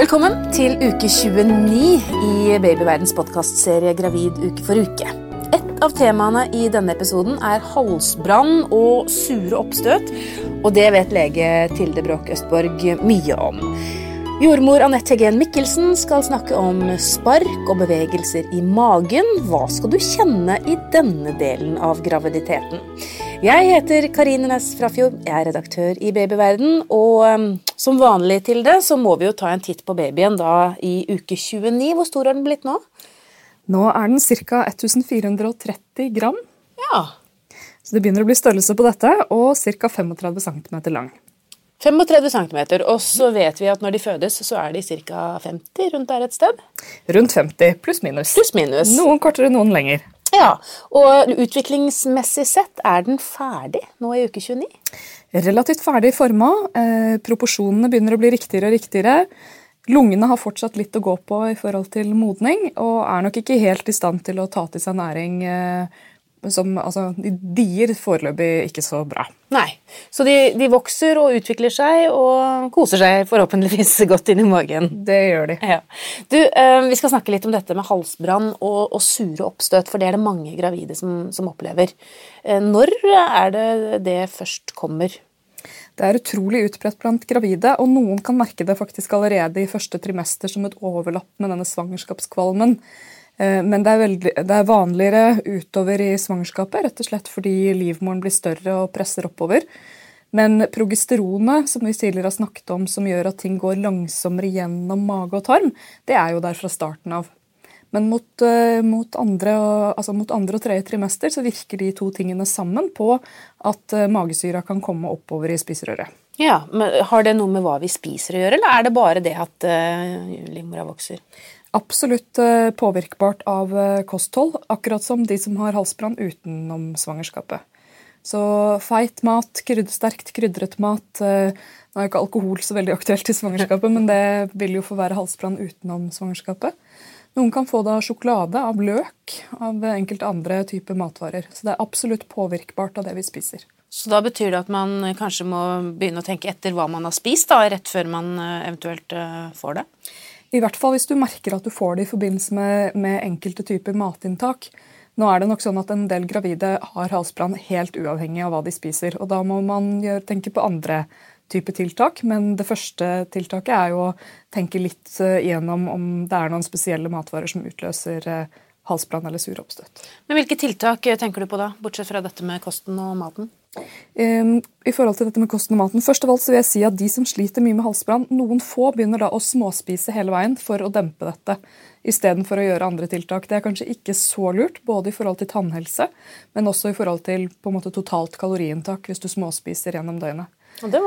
Velkommen til uke 29 i Babyverdens podkastserie Gravid uke for uke. Et av temaene i denne episoden er halsbrann og sure oppstøt, og det vet lege Tilde Bråk Østborg mye om. Jordmor Anette Hegen Mikkelsen skal snakke om spark og bevegelser i magen. Hva skal du kjenne i denne delen av graviditeten? Jeg heter Karine Næss Frafjord, jeg er redaktør i Babyverden, og um, som vanlig til det, så må vi jo ta en titt på babyen da i uke 29. Hvor stor har den blitt nå? Nå er den ca. 1430 gram. Ja. Så det begynner å bli størrelse på dette, og ca. 35 cm lang. 35 cm, og så vet vi at når de fødes, så er de ca. 50 rundt der et sted? Rundt 50, pluss minus. Pluss minus. Noen kortere, noen lenger. Ja, og utviklingsmessig sett er den ferdig nå i uke 29? Relativt ferdig forma. Eh, proporsjonene begynner å bli riktigere og riktigere. Lungene har fortsatt litt å gå på i forhold til modning, og er nok ikke helt i stand til å ta til seg næring eh, som altså, De dier foreløpig ikke så bra. Nei, Så de, de, vokser og utvikler seg og koser seg forhåpentligvis godt inn i magen. Det gjør de. Ja. Du, eh, Vi skal snakke litt om dette med halsbrann og, og sure oppstøt, for det er det mange gravide som, som opplever. Eh, når er det det først kommer? Det er utrolig utbredt blant gravide, og noen kan merke det faktisk allerede i første trimester som et overlapp med denne svangerskapskvalmen. Eh, men det er, veldig, det er, vanligere utover i svangerskapet, rett og slett fordi livmoren blir større og presser oppover. Men progesteronet, som vi tidligere har snakket om, som gjør at ting går langsommere gjennom mage og tarm, det er jo der fra starten av. Men mot, uh, mot, andre, altså mot, andre, og tredje trimester så virker de to tingene sammen på at uh, magesyra kan komme oppover i spiserøret. Ja, men Har det noe med hva vi spiser å gjøre, eller er det bare det at livmora vokser? Absolutt eh, påvirkbart av eh, kosthold, akkurat som de som har halsbrann utenom svangerskapet. Så feit mat, krydder, sterkt krydret mat eh, Nå er jo ikke alkohol så veldig aktuelt i svangerskapet, men det vil jo få være halsbrann utenom svangerskapet. Noen kan få det av sjokolade, av løk, av enkelte andre typer matvarer. Så det er absolutt påvirkbart av det vi spiser. Så da betyr det at man kanskje må begynne å tenke etter hva man har spist, da, rett før man eventuelt får det? I hvert fall hvis du merker at du får det i forbindelse med, med, enkelte typer matinntak. Nå er det nok sånn at En del gravide har halsbrann helt uavhengig av hva de spiser. og Da må man gjøre, tenke på andre typer tiltak. Men det første tiltaket er jo å tenke litt uh, igjennom om det er noen spesielle matvarer som utløser uh, halsbrann eller sur oppstøt. Men Hvilke tiltak eh, tenker du på da, bortsett fra dette med kosten og maten? I forhold til dette med kosten og maten, først av alt så vil jeg si at De som sliter mye med halsbrann, noen få begynner da å småspise hele veien for å dempe dette, istedenfor å gjøre andre tiltak. Det er kanskje ikke så lurt, både i forhold til tannhelse, men også i forhold til på en måte totalt kaloriinntak hvis du småspiser gjennom døgnet.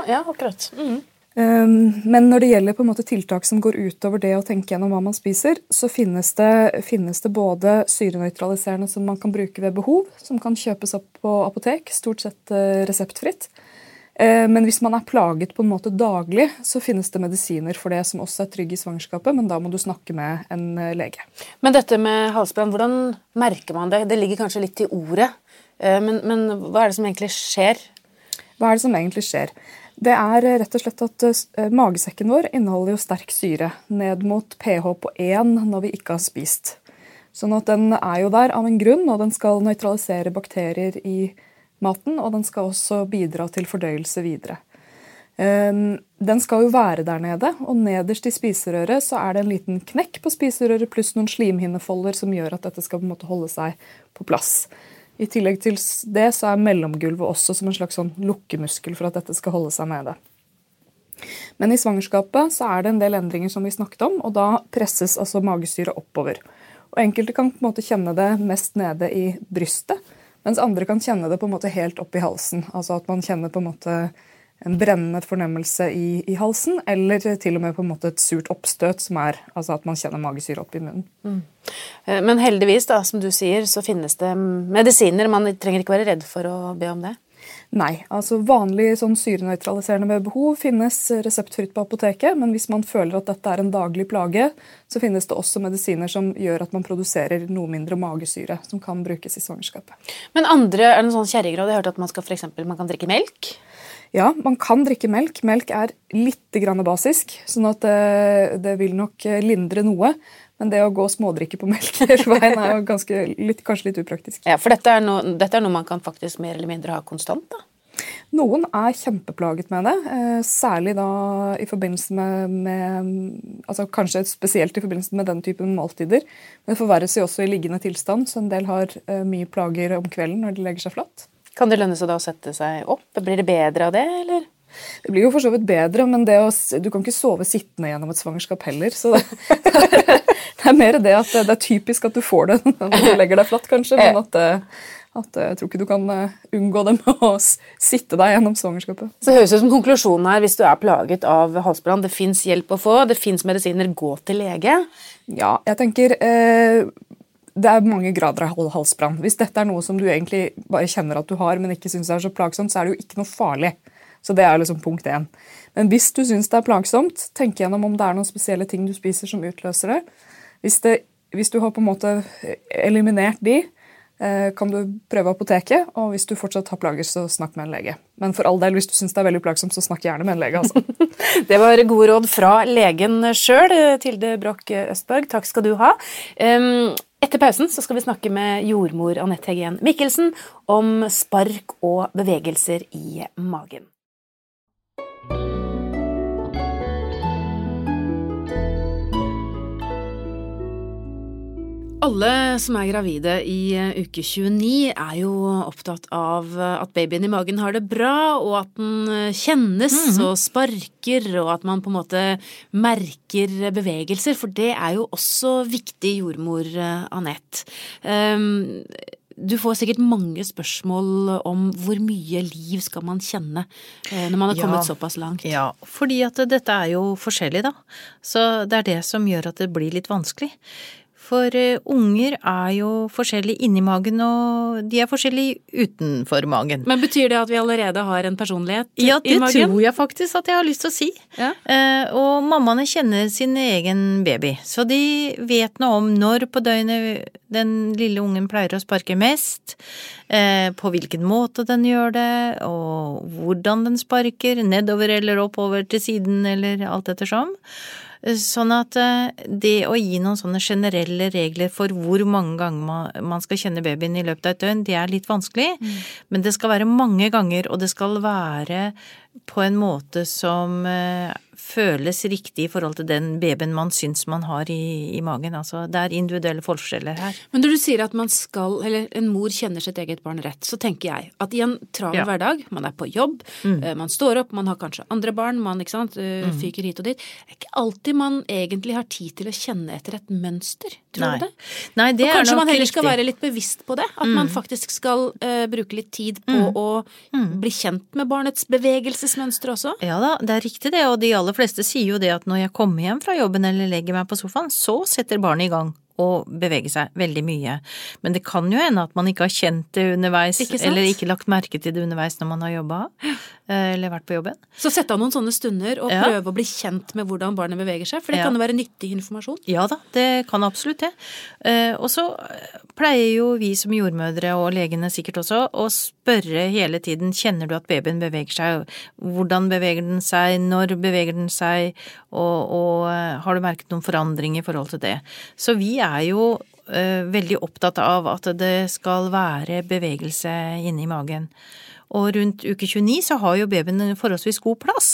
ja, akkurat. Mm. Ehm, men når det gjelder på en måte tiltak som går utover det å tenke gjennom hva man spiser, så finnes det, finnes det både syrenøytraliserende som man kan bruke ved behov, som kan kjøpes opp på apotek, stort sett eh, reseptfritt. Ehm, men hvis man er plaget på en måte daglig, så finnes det medisiner for det som også er trygge i svangerskapet, men da må du snakke med en eh, lege. Men dette med halsbrann, hvordan merker man det? Det ligger kanskje litt i ordet, eh, men, men hva er det som egentlig skjer? Hva er det som egentlig skjer? Det er rett og slett at eh, magesekken vår inneholder jo sterk syre, ned mot pH på 1 når vi ikke har spist. Sånn at den er jo der av en grunn, og den skal nøytralisere bakterier i maten. Og den skal også bidra til fordøyelse videre. Ehm, den skal jo være der nede, og nederst i spiserøret så er det en liten knekk på spiserøret pluss noen slimhinnefolder som gjør at dette skal på en måte holde seg på plass. I tillegg til det så er mellomgulvet også som en slags sånn lukkemuskel for at dette skal holde seg nede. Men i svangerskapet så er det en del endringer som vi snakket om, og da presses altså magesyret oppover. Og Enkelte kan på en måte kjenne det mest nede i brystet, mens andre kan kjenne det på en måte helt opp i halsen. Altså at man kjenner på en måte en brennende fornemmelse i, i, halsen, eller til og med på en måte et surt oppstøt, som er altså at man kjenner magesyre opp i munnen. Mm. Eh, men heldigvis, da, som du sier, så finnes det medisiner. Man trenger ikke være redd for å be om det? Nei. altså Vanlig sånn syrenøytraliserende ved behov finnes reseptfritt på apoteket, men hvis man føler at dette er en daglig plage, så finnes det også medisiner som gjør at man produserer noe mindre magesyre, som kan brukes i svangerskapet. Men andre, er det noen sånn kjerringråd? Jeg har hørt at man, skal, for eksempel, man kan drikke melk? Ja, man kan drikke melk. Melk er litt grann basisk, sånn at det, det, vil nok lindre noe. Men det å gå smådrikke på melk hele veien er jo ganske, litt, kanskje litt upraktisk. Ja, For dette er, noe, dette er noe man kan faktisk mer eller mindre ha konstant? da? Noen er kjempeplaget med det, eh, særlig da i forbindelse med, med, altså Kanskje spesielt i forbindelse med den typen måltider. Men det forverres jo også i liggende tilstand, så en del har eh, mye plager om kvelden når de legger seg flatt. Kan det lønne seg da å sette seg opp? Blir det bedre av det, eller? Det blir jo for så vidt bedre, men å, du kan ikke sove sittende gjennom et svangerskap heller. Så det, det, er mer det at det, er typisk at du får det når du legger deg flatt, kanskje. Men at, at jeg tror ikke du kan eh, unngå det med å sitte deg gjennom svangerskapet. Så det høres ut som konklusjonen her, hvis du er plaget av halsbrann, det fins hjelp å få, det fins medisiner, gå til lege. Ja, jeg tenker eh, det er mange grader av halsbrann. Hvis dette er noe som du egentlig bare kjenner at du har, men ikke syns er så plagsomt, så er det jo ikke noe farlig. Så det er liksom punkt én. Men hvis du syns det er plagsomt, tenk gjennom om det er noen spesielle ting du spiser som utløser det. Hvis, det, hvis du har på en måte eliminert de, kan du prøve apoteket, og hvis du fortsatt har plager, så snakk med en lege. Men for all del, hvis du syns det er veldig plagsomt, så snakk gjerne med en lege. altså. det var gode råd fra legen sjøl, Tilde Broch Østberg. Takk skal du ha. Etter pausen skal vi snakke med jordmor Anette Hegen Mikkelsen om spark og bevegelser i magen. Alle som er gravide i eh, uke 29 er jo opptatt av eh, at babyen i magen har det bra, og at den eh, kjennes mm -hmm. og sparker, og at man på en måte merker bevegelser, for det er jo også viktig, jordmor Anette. Um, du får sikkert mange spørsmål om hvor mye liv skal man kjenne når man har kommet ja, såpass langt? Ja, fordi at dette er jo forskjellig, da. Så det er det som gjør at det blir litt vanskelig. For uh, unger er jo forskjellige inni magen, og de er forskjellige utenfor magen. Men Betyr det at vi allerede har en personlighet i magen? Ja, det tror jeg faktisk at jeg har lyst til å si. Ja. Uh, og mammaene kjenner sin egen baby, så de vet noe om når på døgnet den lille ungen pleier å sparke mest, uh, på hvilken måte den gjør det, og hvordan den sparker, nedover eller oppover til siden eller alt ettersom. Sånn at eh, det å gi noen sånne generelle regler for hvor mange ganger man skal kjenne babyen i løpet av et døgn, det er litt vanskelig. Mm. Men det skal være mange ganger, og det skal være på en måte som eh, føles riktig i forhold til den babyen man syns man har i, i, magen. Altså, det er individuelle forskjeller her. Men når du sier at man skal, eller en mor kjenner sitt eget barn rett, så tenker jeg at i en travel ja. hverdag, man er på jobb, mm. Eh, man står opp, man har kanskje andre barn, man ikke sant, mm. fyker hit og dit. Det er ikke alltid man egentlig har tid til å kjenne etter et mønster, tror du det? Nei, det og kanskje man heller riktig. skal være litt bevisst på det? At mm. man faktisk skal uh, bruke litt tid på mm. å mm. bli kjent med barnets bevegelsesmønster også? Ja da, det er riktig det, og de aller fleste sier jo det at når jeg kommer hjem fra jobben eller legger meg på sofaen, så setter barnet i gang og bevege seg veldig mye. Men det kan jo hende at man ikke har kjent det underveis, ikke eller ikke lagt merke til det underveis når man har jobba, eh, eller vært på jobben. Så sette av noen sånne stunder og ja. prøve å bli kjent med hvordan barnet beveger seg, for det ja. kan jo være nyttig informasjon? Ja da, det kan absolutt det. Eh, og så pleier jo vi som jordmødre, og legene sikkert også, å spørre hele tiden kjenner du at babyen beveger seg, hvordan beveger den seg, når beveger den seg, og, og eh, har du merket noen forandring i forhold til det. Så vi er jo uh, veldig opptatt av at det skal være bevegelse inni magen. Og rundt uke 29 så har jo babyen en forholdsvis god plass,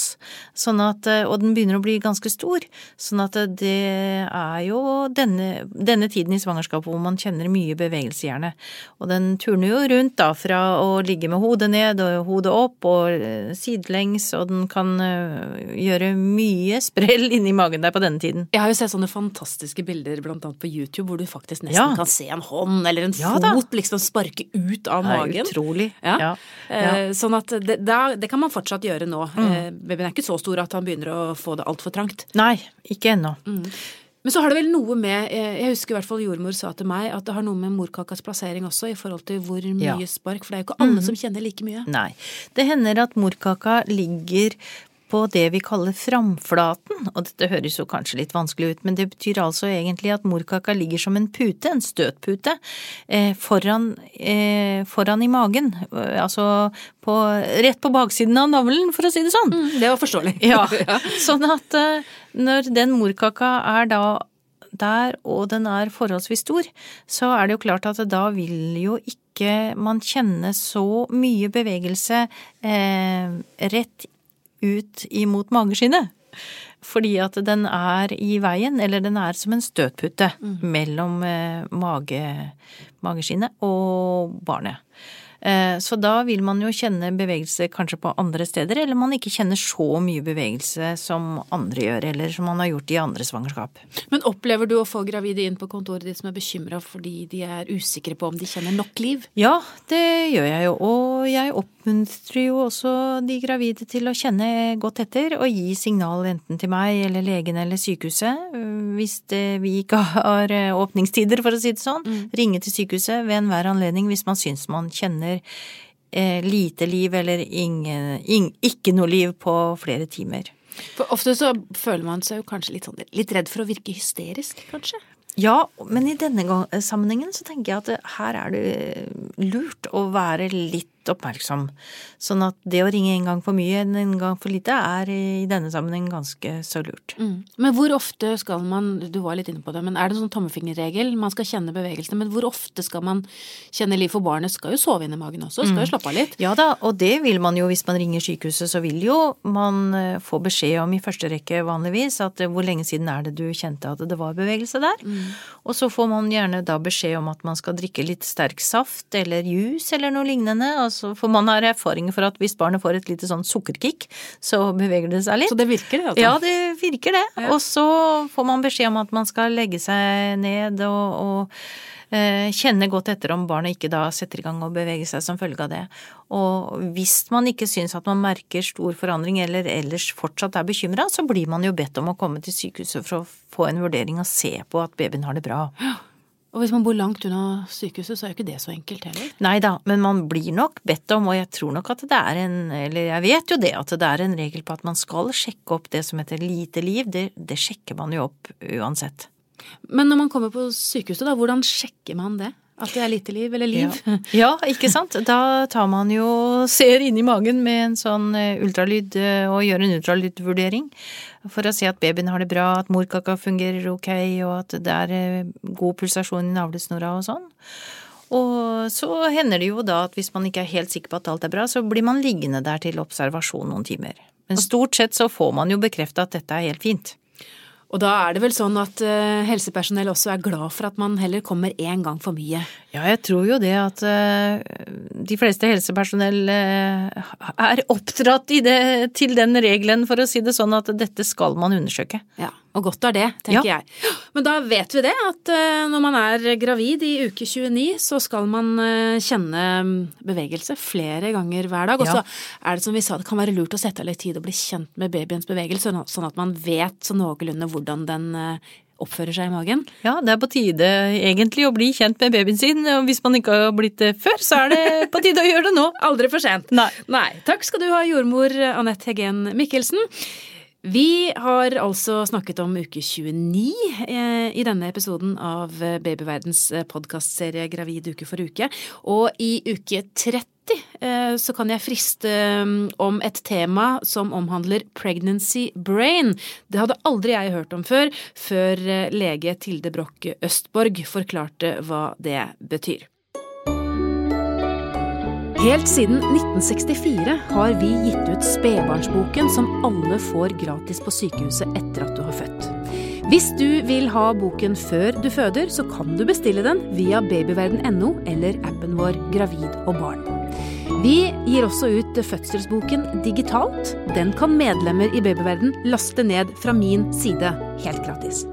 sånn at, eh, og den begynner å bli ganske stor. Sånn at det er jo denne, denne tiden i svangerskapet hvor man kjenner mye bevegelse, gjerne. Og den turner jo rundt da fra å ligge med hodet ned og hodet opp og eh, sidelengs, og den kan eh, gjøre mye sprell inni magen der på denne tiden. Jeg har jo sett sånne fantastiske bilder blant annet på YouTube hvor du faktisk nesten ja. kan se en hånd eller en ja, fot liksom sparke ut av magen. Det er utrolig. Ja. ja. Ja. Sånn at det, det, kan man fortsatt gjøre nå. Mm. Eh, babyen er ikke så stor at han begynner å få det altfor trangt. Nei, ikke ennå. Mm. Men så har det vel noe med eh, Jeg husker i hvert fall jordmor sa til meg at det har noe med morkakas plassering også, i forhold til hvor mye ja. spark. For det er jo ikke alle mm. som kjenner like mye. Nei. Det hender at morkaka ligger på det vi kaller framflaten, og dette høres jo kanskje litt vanskelig ut, men det betyr altså egentlig at morkaka ligger som en pute, en støtpute, eh, foran, eh, foran i magen, eh, altså på, rett på baksiden av navlen, for å si det sånn. Mm, det var forståelig. Ja, sånn at når den morkaka er da der, og den er forholdsvis stor, så er det jo klart at da vil jo ikke man kjenne så mye bevegelse eh, rett ut imot mageskinnet. Fordi at den er i veien, eller den er som en støtpute Mm. mellom eh, mage, mageskinnet og barnet. Eh, Så da vil man jo kjenne bevegelse kanskje på andre steder, eller man ikke kjenner så mye bevegelse som andre gjør, eller som man har gjort i andre svangerskap. Men opplever du å få gravide inn på kontoret ditt som er bekymra fordi de er usikre på om de kjenner nok liv? Ja, det gjør jeg jo, og jeg oppmuntrer jo også de gravide til å kjenne godt etter og gi signal enten til meg eller legen eller sykehuset hvis det, vi ikke har eh, åpningstider, for å si det sånn. Ringe til sykehuset ved enhver anledning hvis man syns man kjenner eh, lite liv eller ingen, ing, ikke noe liv på flere timer. For ofte så føler man seg jo kanskje litt, sånn, litt redd for å virke hysterisk, kanskje? Ja, men i denne gang- sammenhengen så tenker jeg at det, her er det lurt å være litt oppmerksom. Sånn at det å ringe en gang for mye enn en gang for lite er i denne sammenheng ganske så lurt. Mm. Men hvor ofte skal man, du var litt inne på det, men er det en sånn tommefingerregel? Man skal kjenne bevegelsene, men hvor ofte skal man kjenne liv? For barnet skal jo sove inn i magen også, skal jo slappe av litt. Ja da, og det vil man jo hvis man ringer sykehuset, så vil jo man eh, få beskjed om i første rekke vanligvis at eh, hvor lenge siden er det du kjente at det var bevegelse der. Og så får man gjerne da beskjed om at man skal drikke litt sterk saft eller juice eller noe lignende. Altså, for man har erfaring for at hvis barnet får et lite sånn sukkerkick, så beveger det seg litt. Så det virker, det? Altså. Ja, det virker det. Og så får man beskjed om at man skal legge seg ned og, og eh, kjenne godt etter om barnet ikke da setter i gang og beveger seg som følge av det. Og hvis man ikke syns at man merker stor forandring eller ellers fortsatt er bekymra, så blir man jo bedt om å komme til sykehuset for å få en vurdering og se på at babyen har det bra. Og hvis man bor langt unna sykehuset, så er jo ikke det så enkelt heller. Nei da, men man blir nok bedt om, og jeg tror nok at det er en, eller jeg vet jo det, at det er en regel på at man skal sjekke opp det som heter lite liv. Det, det sjekker man jo opp uansett. Men når man kommer på sykehuset, da, hvordan sjekker man det? At det er lite liv, eller liv? Ja. ja, ikke sant. Da tar man jo, ser inn i magen med en sånn eh, ultralyd eh, og gjør en ultralydvurdering. For å se at babyen har det bra, at morkaka fungerer ok, og at det er eh, god pulsasjon i navlesnora og sånn. Og så hender det jo da at hvis man ikke er helt sikker på at alt er bra, så blir man liggende der til observasjon noen timer. Men stort sett så får man jo bekrefta at dette er helt fint. Og da er det vel sånn at uh, helsepersonell også er glad for at man heller kommer én gang for mye. Ja, jeg tror jo det at uh, de fleste helsepersonell uh, er oppdratt i det, til den regelen, for å si det sånn, at dette skal man undersøke. Ja, og godt er det, tenker Ja. jeg. Men da vet vi det, at uh, når man er gravid i uke 29, så skal man uh, kjenne mm, bevegelse flere ganger hver dag. Og så Ja. er det som vi sa, det kan være lurt å sette av litt tid og bli kjent med babyens bevegelse, sånn at- sånn man vet så noenlunde hvordan den uh, oppfører seg i magen. Ja, det er på tide egentlig å bli kjent med babyen sin, og hvis man ikke har blitt det før, så er det på tide å gjøre det nå. Aldri for sent. Nei. Nei. Takk skal du ha, jordmor Anette Heggen Mikkelsen. Vi har altså snakket om uke 29 eh, i denne episoden av eh, Babyverdens podkastserie Gravid uke for uke. Og i uke 30 eh, så kan jeg friste eh, om et tema som omhandler pregnancy brain. Det hadde aldri jeg hørt om før, før eh, lege Tilde Broch Østborg forklarte hva det betyr. Helt siden 1964 har vi gitt ut Spedbarnsboken, som alle får gratis på sykehuset etter at du har født. Hvis du vil ha boken før du føder, så kan du bestille den via babyverden.no eller appen vår Gravid og barn. Vi gir også ut fødselsboken digitalt. Den kan medlemmer i Babyverden laste ned fra min side helt gratis.